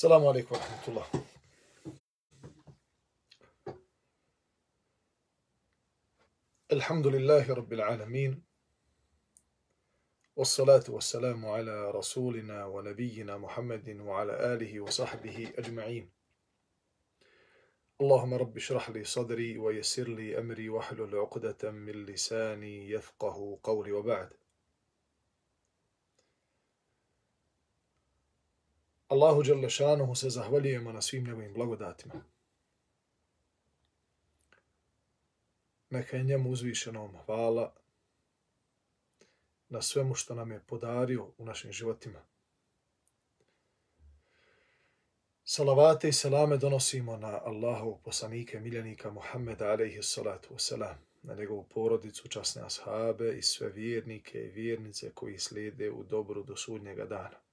Salamu alaikum wa rahmatullah. Alhamdulillahi rabbil alamin. والصلاة والسلام على رسولنا ونبينا محمد وعلى آله وصحبه أجمعين اللهم رب اشرح لي صدري ويسر لي أمري واحلل عقدة من لساني يفقه قولي وبعد Allahu Đerlešanuhu se zahvaljujemo na svim njegovim blagodatima. Neka je njemu uzvišenom hvala na svemu što nam je podario u našim životima. Salavate i selame donosimo na Allahov poslanike, miljenika Muhammeda alaihi salatu wasalam, na njegovu porodicu, časne ashabe i sve vjernike i vjernice koji slijede u dobru do sudnjega dana.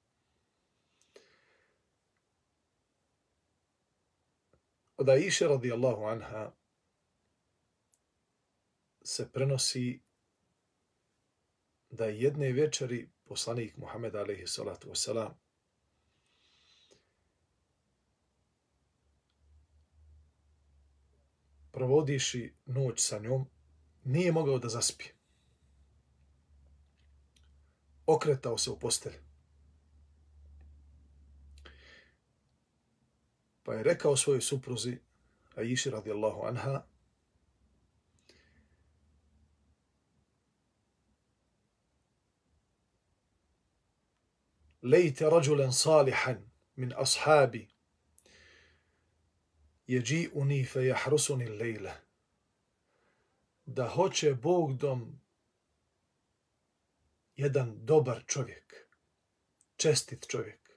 Od Aisha radijallahu anha se prenosi da je jedne večeri poslanik Muhammed alaihi salatu wasalam provodiši noć sa njom, nije mogao da zaspije. Okretao se u postelju. Pa je rekao svojoj supruzi, Aisha radijallahu anha, ليت رجلا صالحا من أصحابي يجيئني فيحرسني الليلة da hoće Bog dom jedan dobar čovjek, čestit čovjek,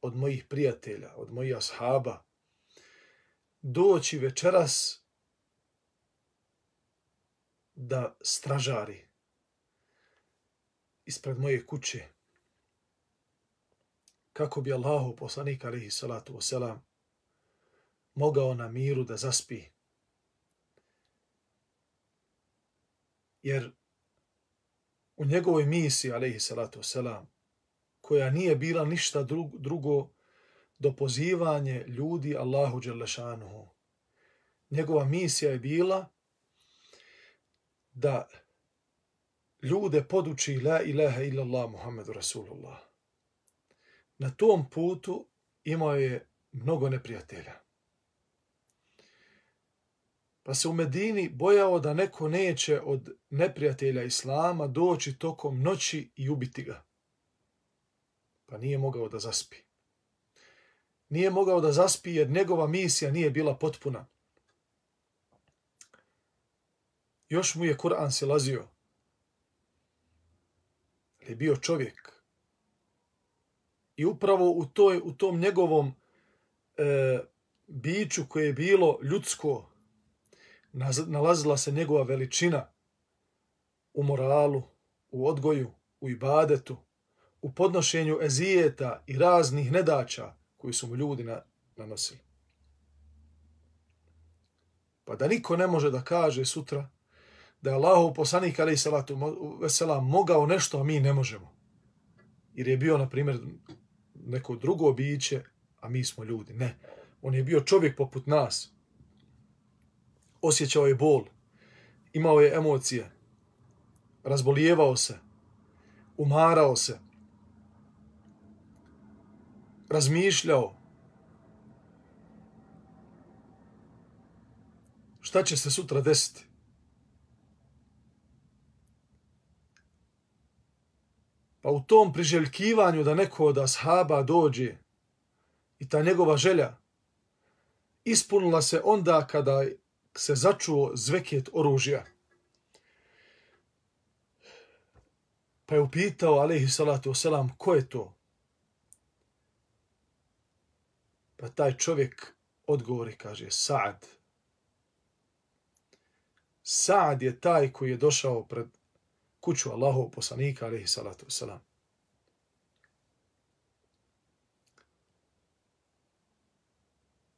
od mojih prijatelja, od mojih ashaba, doći večeras da stražari ispred moje kuće, kako bi Allahu poslanik alihi salatu wasalam mogao na miru da zaspi. Jer u njegovoj misiji alaihi salatu wasalam koja nije bila ništa drugo do pozivanje ljudi Allahu Đelešanuhu. Njegova misija je bila da ljude poduči la ilaha illallah Muhammedu Rasulullah na tom putu imao je mnogo neprijatelja. Pa se u Medini bojao da neko neće od neprijatelja Islama doći tokom noći i ubiti ga. Pa nije mogao da zaspi. Nije mogao da zaspi jer njegova misija nije bila potpuna. Još mu je Kur'an se lazio. Ali je bio čovjek I upravo u, toj, u tom njegovom e, biću koje je bilo ljudsko, nalazila se njegova veličina u moralu, u odgoju, u ibadetu, u podnošenju ezijeta i raznih nedaća, koji su mu ljudi na, nanosili. Pa da niko ne može da kaže sutra da je Allahov poslanik ali salatu vesela mogao nešto, a mi ne možemo. Jer je bio, na primjer, neko drugo biće, a mi smo ljudi. Ne. On je bio čovjek poput nas. Osjećao je bol. Imao je emocije. Razbolijevao se. Umarao se. Razmišljao. Šta će se sutra desiti? Pa u tom priželjkivanju da neko od ashaba dođe i ta njegova želja ispunila se onda kada se začuo zveket oružja. Pa je upitao, alaihi salatu wasalam, ko je to? Pa taj čovjek odgovori, kaže, Sa'ad. Sa'ad je taj koji je došao pred kuću Allahov poslanika, alaihi salatu wasalam.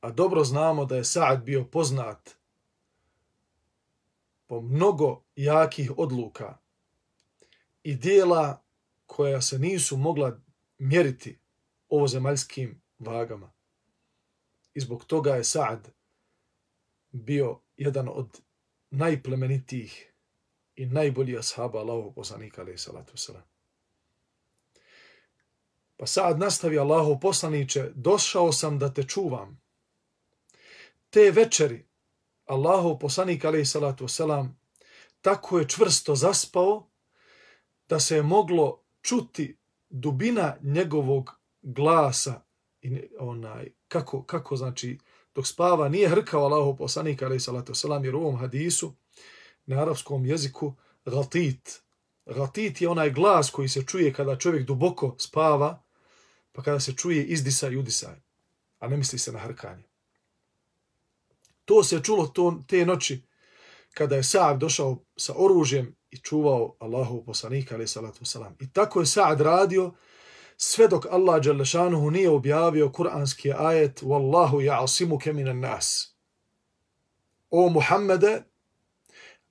A dobro znamo da je Sa'ad bio poznat po mnogo jakih odluka i dijela koja se nisu mogla mjeriti ovozemaljskim vagama. I zbog toga je Saad bio jedan od najplemenitijih i najboljih ashaba Allahovog poslanika, alaih salatu wasalam. Pa Saad nastavi Allahov poslaniće, došao sam da te čuvam. Te večeri, Allahov poslanik, alaih salatu wasalam, tako je čvrsto zaspao, da se je moglo čuti dubina njegovog glasa i onaj kako kako znači dok spava nije hrkao Allahov poslanik ali salatu selam jer u ovom hadisu na arapskom jeziku gatit gatit je onaj glas koji se čuje kada čovjek duboko spava pa kada se čuje izdisaj i udisaj a ne misli se na hrkanje. To se čulo to, te noći kada je Sa'ad došao sa oružjem i čuvao Allahov poslanika ali salatu selam i tako je Sa'ad radio sve dok Allah Đalešanuhu nije objavio kuranski ajet Wallahu ja'asimu minan nas. O Muhammede,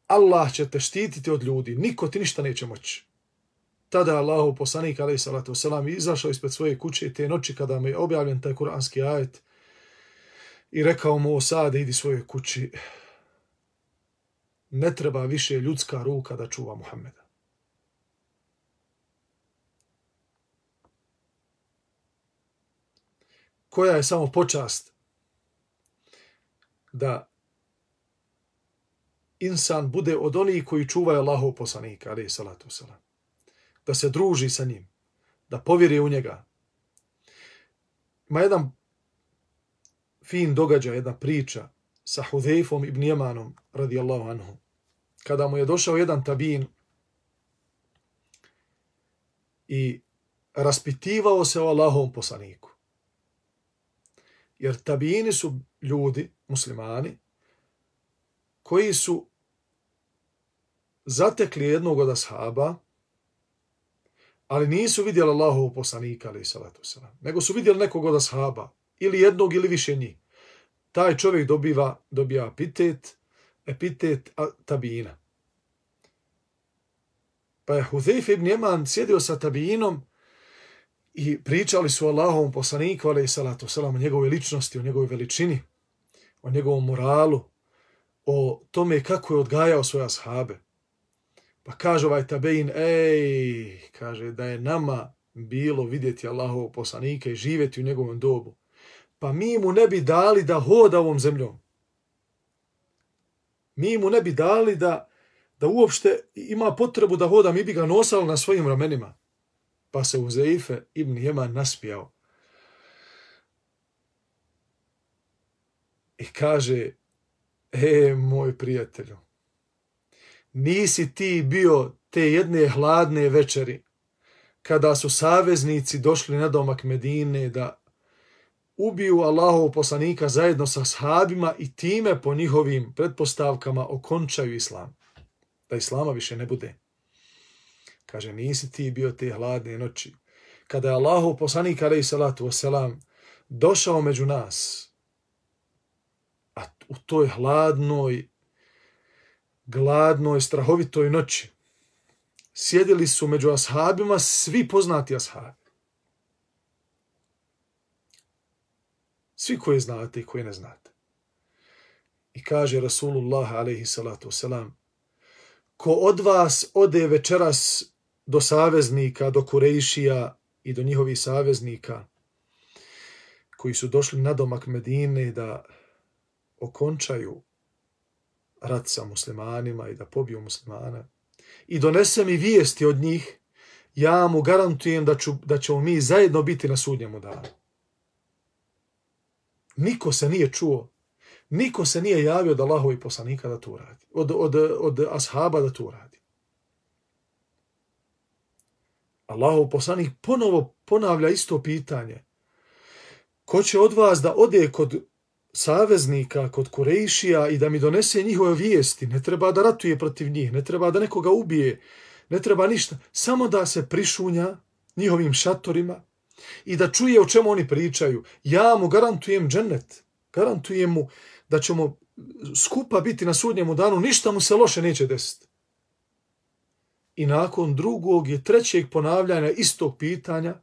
Allah će te štititi od ljudi, niko ti ništa neće moći. Tada je Allahu poslanik alaih salatu wasalam izašao ispred svoje kuće te noći kada mu je objavljen taj kuranski ajet i rekao mu Osade idi svoje kući ne treba više ljudska ruka da čuva Muhammeda. Koja je samo počast da insan bude od onih koji čuvaju Allahov poslanika, ali salatu salam. Da se druži sa njim, da povjeri u njega. Ima jedan fin događaj, jedna priča sa Hudejfom ibn Jemanom, radijallahu anhu. Kada mu je došao jedan tabin i raspitivao se o Allahovom poslaniku. Jer tabijini su ljudi, muslimani, koji su zatekli jednog od ashaba, ali nisu vidjeli Allahovu poslanika, ali salatu salam, nego su vidjeli nekog od ashaba, ili jednog ili više njih. Taj čovjek dobiva, dobija epitet, epitet tabina. Pa je Huzeyf ibn Jeman sjedio sa tabinom, i pričali su Allahovom poslaniku, ali i salatu salam, o njegove ličnosti, o njegove veličini, o njegovom moralu, o tome kako je odgajao svoje ashabe. Pa kaže ovaj tabein, ej, kaže da je nama bilo vidjeti Allahovog poslanika i živjeti u njegovom dobu. Pa mi mu ne bi dali da hoda ovom zemljom. Mi mu ne bi dali da, da uopšte ima potrebu da hoda, mi bi ga nosali na svojim ramenima pa se Uzeife ibn Jeman naspijao. I kaže, e, moj prijatelju, nisi ti bio te jedne hladne večeri, kada su saveznici došli na domak Medine da ubiju Allahov poslanika zajedno sa sahabima i time po njihovim pretpostavkama okončaju islam. Da islama više ne bude. Kaže, nisi ti bio te hladne noći. Kada je Allahu poslanik, alaih salatu wasalam, došao među nas, a u toj hladnoj, gladnoj, strahovitoj noći, sjedili su među ashabima svi poznati ashabi. Svi koji znate i koji ne znate. I kaže Rasulullah alaihi salatu wasalam, ko od vas ode večeras do saveznika, do Kurejšija i do njihovih saveznika koji su došli na domak Medine da okončaju rat sa muslimanima i da pobiju muslimane i donese mi vijesti od njih, ja mu garantujem da, ću, da ćemo mi zajedno biti na sudnjemu danu. Niko se nije čuo, niko se nije javio od Allahovi poslanika da to radi, od, od, od ashaba da to radi. Allahov poslanik ponovo ponavlja isto pitanje. Ko će od vas da ode kod saveznika, kod Kurejšija i da mi donese njihove vijesti? Ne treba da ratuje protiv njih, ne treba da nekoga ubije, ne treba ništa. Samo da se prišunja njihovim šatorima i da čuje o čemu oni pričaju. Ja mu garantujem džennet, garantujem mu da ćemo skupa biti na sudnjemu danu, ništa mu se loše neće desiti. I nakon drugog i trećeg ponavljanja istog pitanja,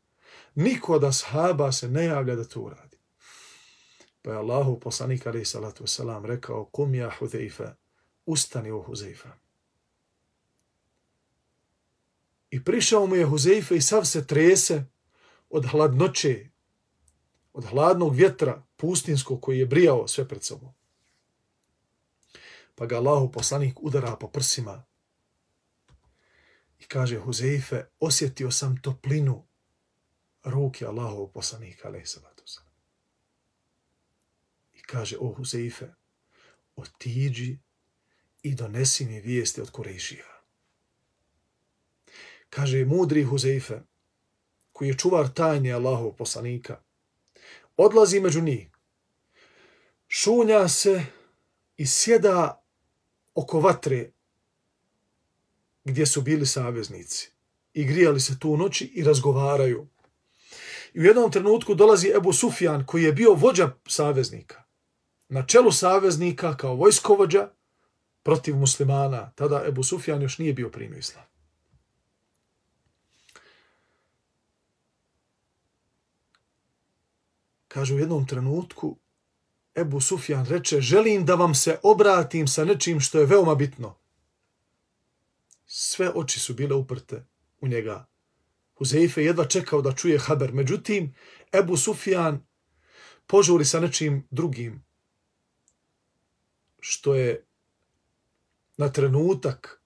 niko od ashaba se ne javlja da to uradi. Pa je Allahu poslanik alaih salatu wasalam rekao, kum ja Huzeifa, ustani o Huzeifa. I prišao mu je Huzeifa i sav se trese od hladnoće, od hladnog vjetra pustinskog koji je brijao sve pred sobom. Pa ga Allahu poslanik udara po prsima i kaže Huzeife, osjetio sam toplinu ruke Allahov poslanika, alaih salatu I kaže, o Huzeife, otiđi i donesi mi vijesti od Kurešija. Kaže, mudri Huzeife, koji je čuvar tajne Allahov poslanika, odlazi među njih, šunja se i sjeda oko vatre gdje su bili saveznici. I grijali se tu noći i razgovaraju. I u jednom trenutku dolazi Ebu Sufjan koji je bio vođa saveznika. Na čelu saveznika kao vojskovođa protiv muslimana. Tada Ebu Sufjan još nije bio primio islam. Kaže u jednom trenutku Ebu Sufjan reče želim da vam se obratim sa nečim što je veoma bitno. Sve oči su bile uprte u njega. Huzeife jedva čekao da čuje haber. Međutim, Ebu Sufjan požuri sa nečim drugim, što je na trenutak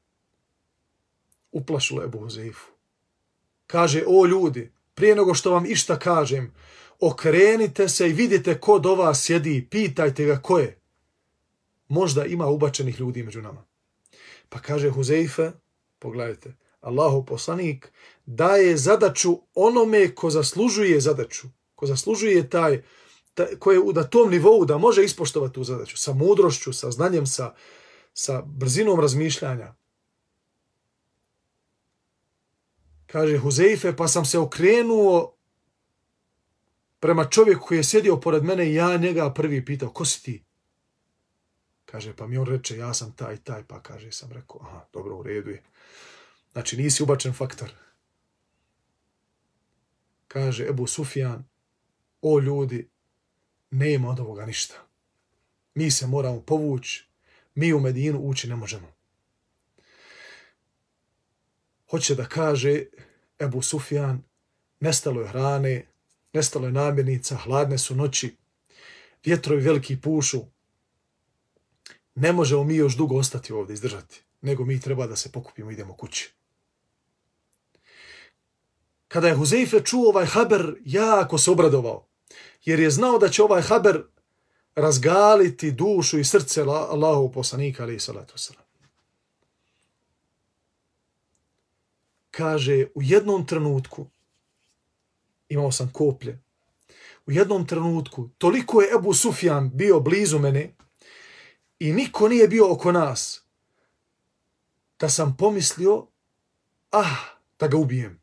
uplašilo Ebu Huzeifu. Kaže, o ljudi, prije nego što vam išta kažem, okrenite se i vidite ko do vas sjedi, pitajte ga ko je. Možda ima ubačenih ljudi među nama. Pa kaže Huzeife, pogledajte, Allahu poslanik daje zadaću onome ko zaslužuje zadaću, ko zaslužuje taj, taj ko je na tom nivou da može ispoštovati tu zadaću, sa mudrošću, sa znanjem, sa, sa brzinom razmišljanja. Kaže Huzeife, pa sam se okrenuo prema čovjeku koji je sjedio pored mene i ja njega prvi pitao, ko si ti? Kaže, pa mi on reče, ja sam taj, taj, pa kaže, sam rekao, aha, dobro, u redu je. Znači, nisi ubačen faktor. Kaže Ebu Sufjan, o ljudi, nema od ovoga ništa. Mi se moramo povući, mi u Medinu ući ne možemo. Hoće da kaže Ebu Sufjan, nestalo je hrane, nestalo je namirnica, hladne su noći, vjetrovi veliki pušu, ne možemo mi još dugo ostati ovdje izdržati, nego mi treba da se pokupimo i idemo kući. Kada je Huzeife čuo ovaj haber, jako se obradovao, jer je znao da će ovaj haber razgaliti dušu i srce Allahov poslanika, ali i salatu salam. Kaže, u jednom trenutku, imao sam koplje. U jednom trenutku, toliko je Ebu Sufjan bio blizu mene i niko nije bio oko nas, da sam pomislio, ah, da ga ubijem.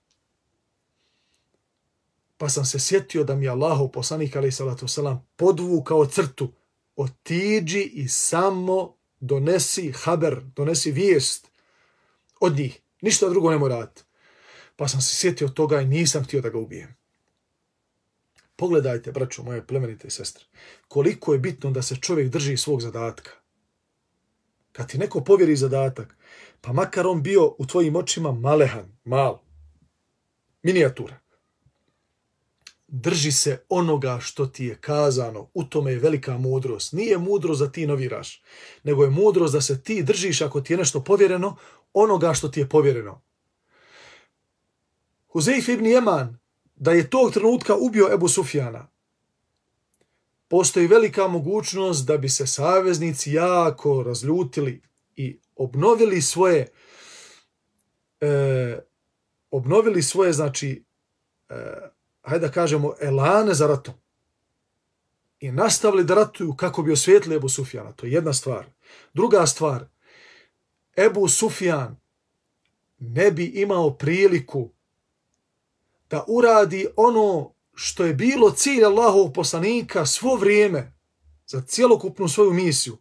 Pa sam se sjetio da mi je Allahov poslanik, ali salatu salam, podvukao crtu, otiđi i samo donesi haber, donesi vijest od njih. Ništa drugo ne mora Pa sam se sjetio toga i nisam htio da ga ubijem. Pogledajte, braćo moje plemenite sestre, koliko je bitno da se čovjek drži svog zadatka. Kad ti neko povjeri zadatak, pa makar on bio u tvojim očima malehan, mal, minijatura, drži se onoga što ti je kazano, u tome je velika mudrost. Nije mudrost da ti noviraš, nego je mudrost da se ti držiš ako ti je nešto povjereno, onoga što ti je povjereno. Huzeif ibn Jeman, da je tog trenutka ubio Ebu Sufjana, postoji velika mogućnost da bi se saveznici jako razljutili i obnovili svoje e, obnovili svoje, znači, e, hajde da kažemo, elane za ratom. I nastavili da ratuju kako bi osvijetili Ebu Sufjana. To je jedna stvar. Druga stvar, Ebu Sufjan ne bi imao priliku da uradi ono što je bilo cilj Allahovog poslanika svo vrijeme za cijelokupnu svoju misiju,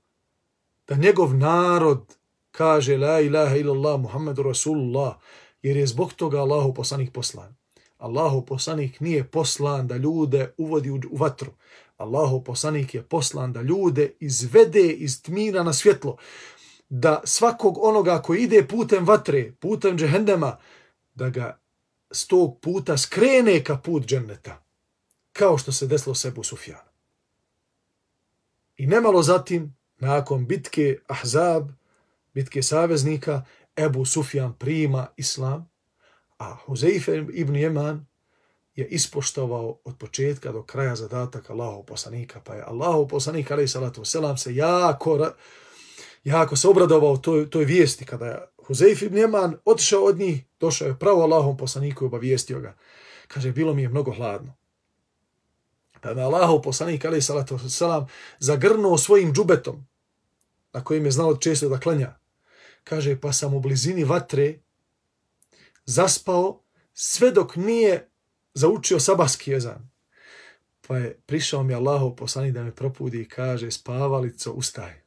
da njegov narod kaže la ilaha illallah Muhammedu Rasulullah, jer je zbog toga Allahov poslanik poslan. Allahov poslanik nije poslan da ljude uvodi u vatru. Allahov poslanik je poslan da ljude izvede iz tmina na svjetlo, da svakog onoga koji ide putem vatre, putem džehendema, da ga s tog puta skrene ka put dženneta, kao što se desilo sebu Sufjanu. I nemalo zatim, nakon bitke Ahzab, bitke saveznika, Ebu Sufjan prima islam, a Huzeife ibn Jeman je ispoštovao od početka do kraja zadatak Allahov poslanika, pa je Allahov poslanik, ali salatu selam, se jako, jako se obradovao toj, toj vijesti, kada je Huzeif ibn Jeman otišao od njih, došao je pravo Allahom poslaniku i obavijestio ga. Kaže, bilo mi je mnogo hladno da me Allahov poslanik, ali salatu selam, zagrnuo svojim džubetom, na kojim je znao često da klanja. Kaže, pa sam u blizini vatre zaspao sve dok nije zaučio sabahski jezan. Pa je prišao mi Allahov poslanik da me propudi i kaže, spavalico, ustaj.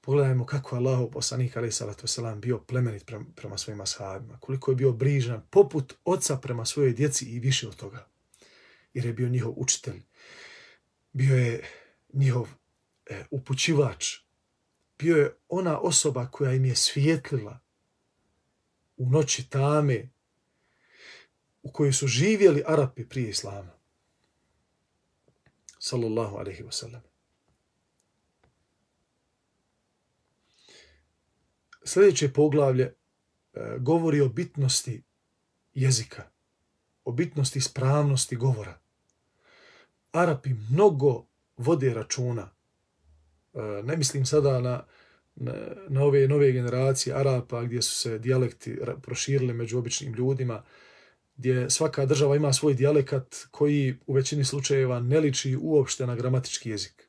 Pogledajmo kako je Allahov poslanik, ali salatu selam, bio plemenit prema, prema svojim ashabima. Koliko je bio brižan, poput oca prema svojoj djeci i više od toga. Jer je bio njihov učitelj. Bio je njihov e, upućivač. Bio je ona osoba koja im je svijetlila u noći tame, u kojoj su živjeli Arapi prije Islama. Sallallahu alaihi wa sallam. Sljedeće poglavlje e, govori o bitnosti jezika, o bitnosti spravnosti govora. Arapi mnogo vode računa. E, ne mislim sada na, na, na ove nove generacije Arapa gdje su se dijalekti proširili među običnim ljudima, gdje svaka država ima svoj dijalekat koji u većini slučajeva ne liči uopšte na gramatički jezik.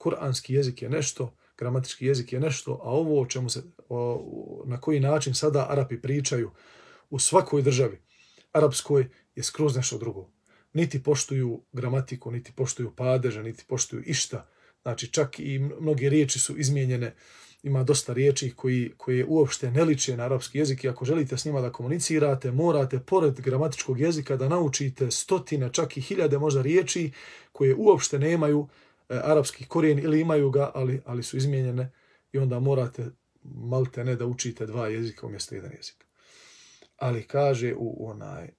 Kur'anski jezik je nešto, gramatički jezik je nešto, a ovo o čemu se, o, na koji način sada Arapi pričaju u svakoj državi, arapskoj, je skroz nešto drugo. Niti poštuju gramatiku, niti poštuju padeže, niti poštuju išta. Znači, čak i mnoge riječi su izmijenjene ima dosta riječi koji, koje uopšte ne liče na arapski jezik i ako želite s njima da komunicirate, morate pored gramatičkog jezika da naučite stotine, čak i hiljade možda riječi koje uopšte nemaju e, arapski korijen ili imaju ga, ali, ali su izmijenjene i onda morate malte ne da učite dva jezika umjesto jedan jezik. Ali kaže u onaj e,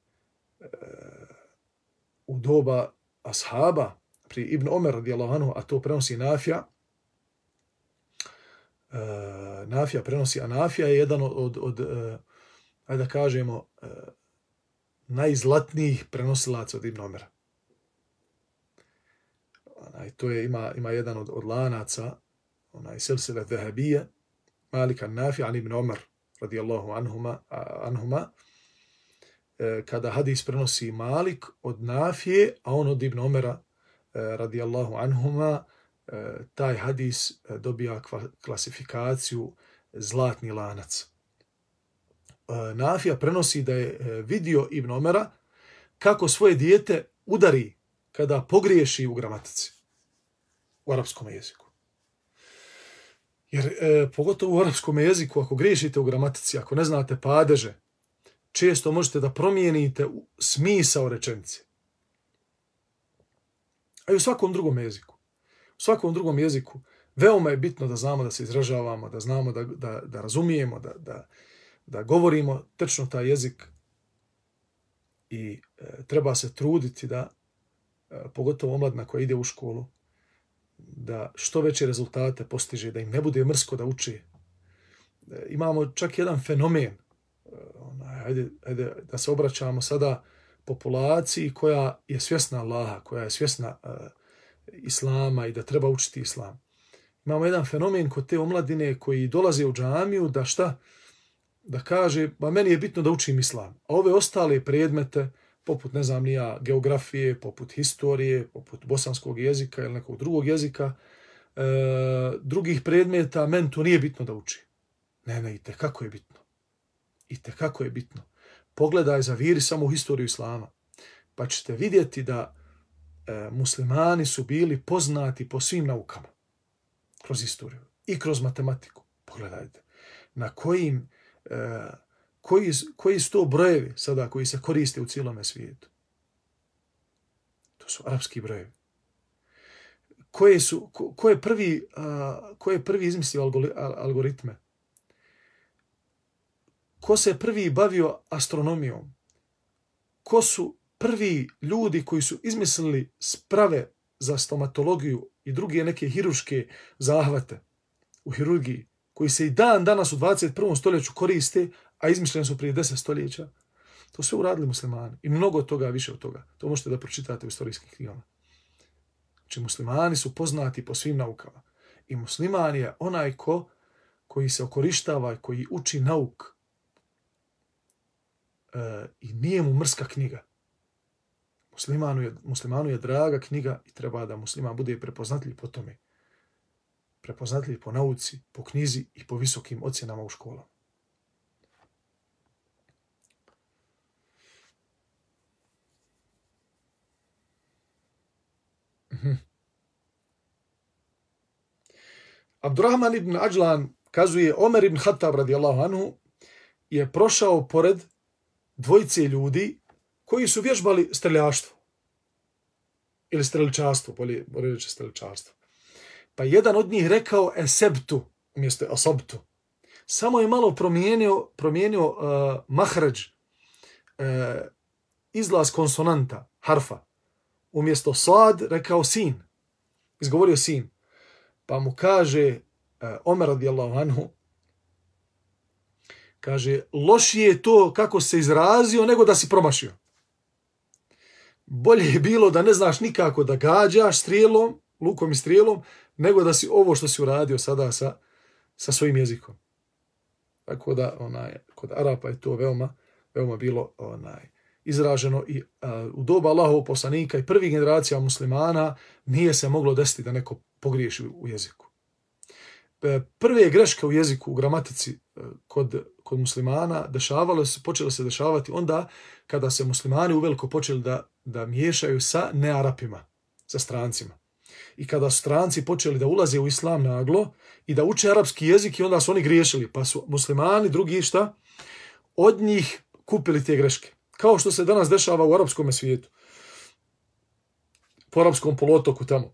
u doba ashaba pri Ibn Omer radijallahu anhu, a to prenosi Nafija, e, Nafija prenosi, a Nafija je jedan od, od, od ajde da kažemo, e, najzlatnijih prenosilaca od Ibn Omera. Onaj, to je, ima, ima jedan od, od lanaca, onaj, silsile Zahabije, Malika Nafija, ali Ibn Omer, radijallahu anhuma, anhuma, E, kada hadis prenosi Malik od Nafije, a on od Ibn Omera, e, radijallahu anhuma, e, taj hadis dobija klasifikaciju zlatni lanac. Nafija prenosi da je vidio Ibn Omera kako svoje dijete udari kada pogriješi u gramatici u arapskom jeziku. Jer e, pogotovo u arapskom jeziku, ako griješite u gramatici, ako ne znate padeže, često možete da promijenite smisao rečenice. A i u svakom drugom jeziku U svakom drugom jeziku veoma je bitno da znamo da se izražavamo, da znamo da, da, da razumijemo, da, da, da govorimo tečno taj jezik i e, treba se truditi da, e, pogotovo omladna koja ide u školu, da što veće rezultate postiže, da im ne bude mrsko da uči. E, imamo čak jedan fenomen, Eh, onaj, ajde, ajde, da se obraćamo sada populaciji koja je svjesna Allaha, koja je svjesna uh, islama i da treba učiti islam. Imamo jedan fenomen kod te omladine koji dolaze u džamiju da šta? Da kaže, ba meni je bitno da učim islam. A ove ostale predmete, poput, ne znam, nija geografije, poput historije, poput bosanskog jezika ili nekog drugog jezika, e, drugih predmeta, men to nije bitno da uči. Ne, ne, i kako je bitno. I kako je bitno. Pogledaj za viri samo u historiju islama. Pa ćete vidjeti da e, muslimani su bili poznati po svim naukama. Kroz istoriju. I kroz matematiku. Pogledajte. Na kojim, e, koji, koji su to brojevi sada koji se koriste u cijelome svijetu? To su arapski brojevi. koje su, ko, ko, je prvi, a, ko je prvi izmislio algoritme? Ko se prvi bavio astronomijom? Ko su prvi ljudi koji su izmislili sprave za stomatologiju i druge neke hiruške zahvate u hirurgiji, koji se i dan danas u 21. stoljeću koriste, a izmišljeni su prije 10 stoljeća? To sve uradili muslimani. I mnogo toga, više od toga. To možete da pročitate u istorijskim knjigama. Znači, muslimani su poznati po svim naukama. I musliman je onaj ko koji se okorištava, koji uči nauk. E, I nije mu mrska knjiga. Muslimanu je, muslimanu je draga knjiga i treba da musliman bude prepoznatljiv po tome. Prepoznatljiv po nauci, po knjizi i po visokim ocjenama u školama. Mhm. Abdurrahman ibn Ajlan kazuje Omer ibn Khattab radijallahu anhu je prošao pored dvojice ljudi koji su vježbali streljaštvo ili streličarstvo, bolje, bolje reći streličarstvo. Pa jedan od njih rekao esebtu umjesto e, osobtu. Samo je malo promijenio, promijenio e, uh, mahrađ, uh, e, izlaz konsonanta, harfa umjesto sad rekao sin. Izgovorio sin. Pa mu kaže uh, Omer radijallahu anhu, kaže, lošije je to kako se izrazio nego da si promašio. Bolje je bilo da ne znaš nikako da gađaš strijelom, lukom i strijelom, nego da si ovo što si uradio sada sa, sa svojim jezikom. Tako da, onaj, kod Arapa je to veoma, veoma bilo onaj, izraženo i a, u doba Allahov poslanika i prvih generacija muslimana nije se moglo desiti da neko pogriješi u jeziku. E, prve greške u jeziku, u gramatici e, kod, kod muslimana dešavalo se, počelo se dešavati onda kada se muslimani uveliko počeli da, da miješaju sa nearapima, sa strancima. I kada su stranci počeli da ulaze u islam naglo i da uče arapski jezik i onda su oni griješili, pa su muslimani, drugi šta, od njih kupili te greške kao što se danas dešava u arapskom svijetu. Po arapskom polotoku tamo.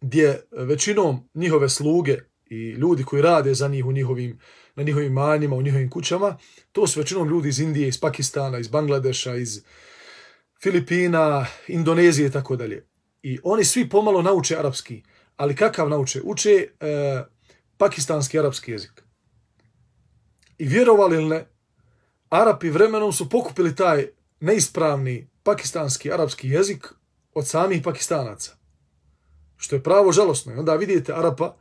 Gdje većinom njihove sluge i ljudi koji rade za njih u njihovim, na njihovim manjima, u njihovim kućama, to su većinom ljudi iz Indije, iz Pakistana, iz Bangladeša, iz Filipina, Indonezije i tako dalje. I oni svi pomalo nauče arapski. Ali kakav nauče? Uče e, pakistanski arapski jezik. I vjerovali li ne, Arapi vremenom su pokupili taj neispravni pakistanski arapski jezik od samih pakistanaca. Što je pravo žalosno. I onda vidite Arapa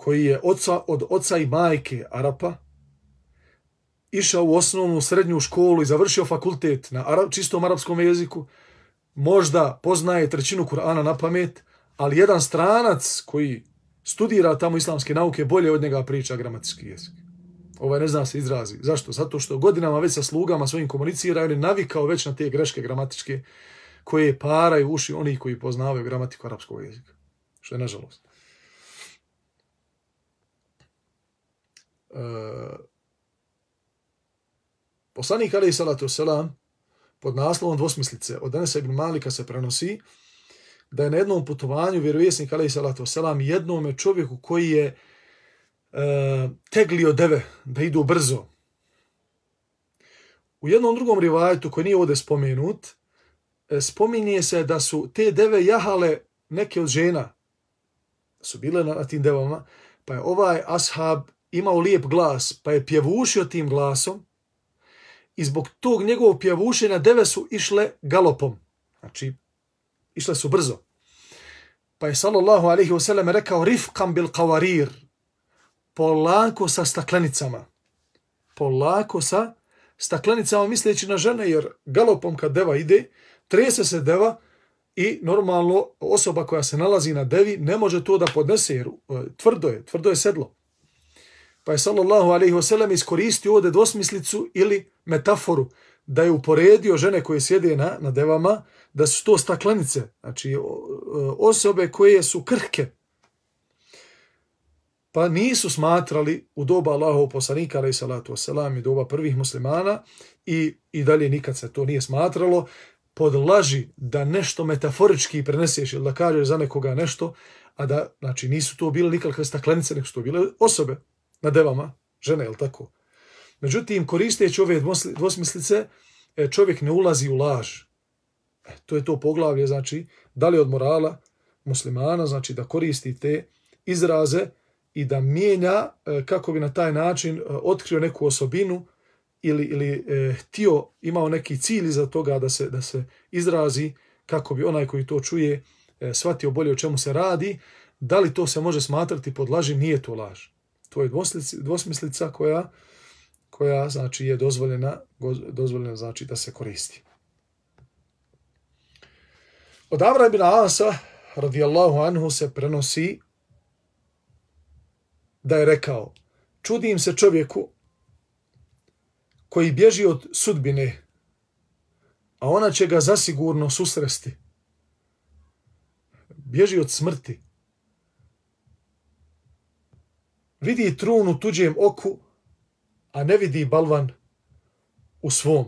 koji je oca, od oca i majke Arapa išao u osnovnu srednju školu i završio fakultet na arab, čistom arapskom jeziku, možda poznaje trećinu Kur'ana na pamet, ali jedan stranac koji studira tamo islamske nauke bolje od njega priča gramatički jezik ovaj ne zna se izrazi. Zašto? Zato što godinama već sa slugama svojim komunicira, on je navikao već na te greške gramatičke koje paraju uši onih koji poznavaju gramatiku arapskog jezika. Što je nažalost. Eh, poslanik Ali Salatu Selam pod naslovom dvosmislice od Denesa ibn Malika se prenosi da je na jednom putovanju vjerovjesnik Ali Salatu Selam jednome čovjeku koji je e, teglio deve da idu brzo. U jednom drugom rivajetu koji nije ovdje spomenut, eh, spominje se da su te deve jahale neke od žena, su bile na, na tim devama, pa je ovaj ashab imao lijep glas, pa je pjevušio tim glasom i zbog tog njegovog pjevušenja deve su išle galopom. Znači, išle su brzo. Pa je sallallahu alaihi wasallam rekao rifkam bil kavarir, polako sa staklenicama. Polako sa staklenicama misleći na žene, jer galopom kad deva ide, trese se deva i normalno osoba koja se nalazi na devi ne može to da podnese, jer e, tvrdo je, tvrdo je sedlo. Pa je sallallahu alaihi wasallam iskoristio ovdje dvosmislicu ili metaforu da je uporedio žene koje sjede na, na devama, da su to staklenice, znači osobe koje su krhke, pa nisu smatrali u doba Allahov poslanika alaih salatu wasalam i doba prvih muslimana i, i dalje nikad se to nije smatralo pod laži da nešto metaforički preneseš ili da kažeš za nekoga nešto, a da, znači, nisu to bile nikakve staklenice, nego su to bile osobe na devama, žene, je tako? Međutim, koristeći ove dvosmislice, e, čovjek ne ulazi u laž. E, to je to poglavlje, znači, da li od morala muslimana, znači da koristi te izraze i da mijenja e, kako bi na taj način e, otkrio neku osobinu ili, ili e, htio, imao neki cilj za toga da se, da se izrazi kako bi onaj koji to čuje e, shvatio bolje o čemu se radi, da li to se može smatrati pod laži, nije to laž. To je dvosmislica koja, koja znači je dozvoljena, dozvoljena znači da se koristi. Od Amra ibn Asa, radijallahu anhu, se prenosi da je rekao, čudim se čovjeku koji bježi od sudbine, a ona će ga zasigurno susresti. Bježi od smrti. Vidi trun u tuđem oku, a ne vidi balvan u svom.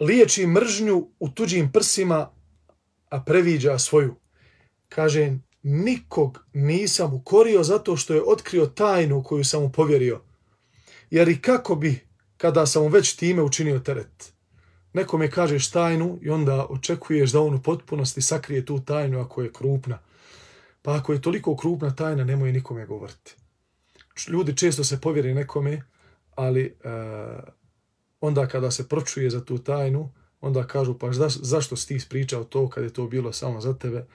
Liječi mržnju u tuđim prsima, a previđa svoju. Kaže, nikog nisam ukorio zato što je otkrio tajnu koju sam mu povjerio. Jer i kako bi kada sam mu već time učinio teret. Nekome kažeš tajnu i onda očekuješ da on u potpunosti sakrije tu tajnu ako je krupna. Pa ako je toliko krupna tajna, nemoj nikome govoriti. Ljudi često se povjeri nekome, ali e, onda kada se pročuje za tu tajnu, onda kažu pa zaš, zašto si ti ispričao to kad je to bilo samo za tebe?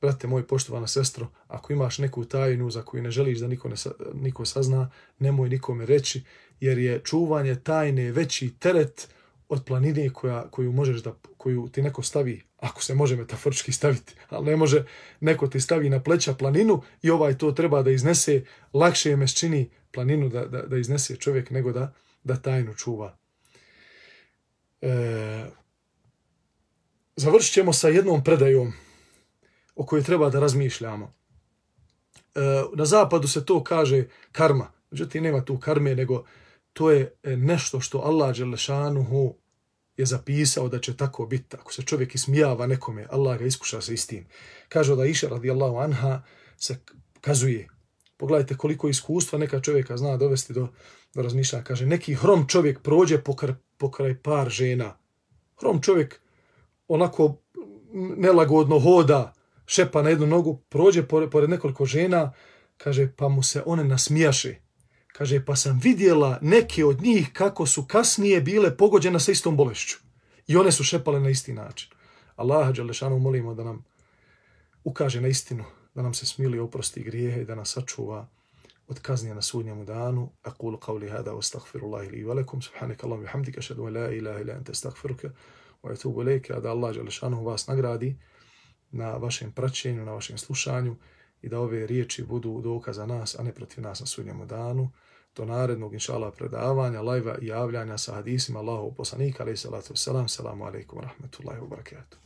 Brate moj, poštovana sestro, ako imaš neku tajnu za koju ne želiš da niko, ne, niko sazna, nemoj nikome reći, jer je čuvanje tajne veći teret od planine koja, koju možeš da, koju ti neko stavi, ako se može metaforički staviti, ali ne može, neko ti stavi na pleća planinu i ovaj to treba da iznese, lakše je meščini planinu da, da, da iznese čovjek nego da, da tajnu čuva. E, završit ćemo sa jednom predajom o kojoj treba da razmišljamo. E, na zapadu se to kaže karma. Međutim, nema tu karme, nego to je nešto što Allah Đelešanuhu je zapisao da će tako biti. Ako se čovjek ismijava nekome, Allah ga iskuša sa istim. Kaže da iša radijallahu anha se kazuje. Pogledajte koliko iskustva neka čovjeka zna dovesti do, do razmišljanja. Kaže, neki hrom čovjek prođe pokr, pokraj par žena. Hrom čovjek onako nelagodno hoda, šepa na jednu nogu, prođe pored, pored nekoliko žena, kaže, pa mu se one nasmijaše. Kaže, pa sam vidjela neke od njih kako su kasnije bile pogođene sa istom bolešću. I one su šepale na isti način. Allaha Đalešanu molimo da nam ukaže na istinu, da nam se smili oprosti grijehe i da nas sačuva od kaznje na sudnjemu danu. Aqulu qavli hada wa astaghfirullahi li velikum. Subhanaka Allahum i hamdika šadu wa la ilaha ila ente astaghfiruka wa etubu lejke. Da Allah Đalešanu vas nagradi na vašem praćenju, na vašem slušanju i da ove riječi budu dokaz za nas, a ne protiv nas na sudnjemu danu do narednog inšala predavanja, lajva i javljanja sa hadisima Allahov poslanika, alaih salatu wasalam, salamu alaikum wa rahmatullahi wa barakatuh.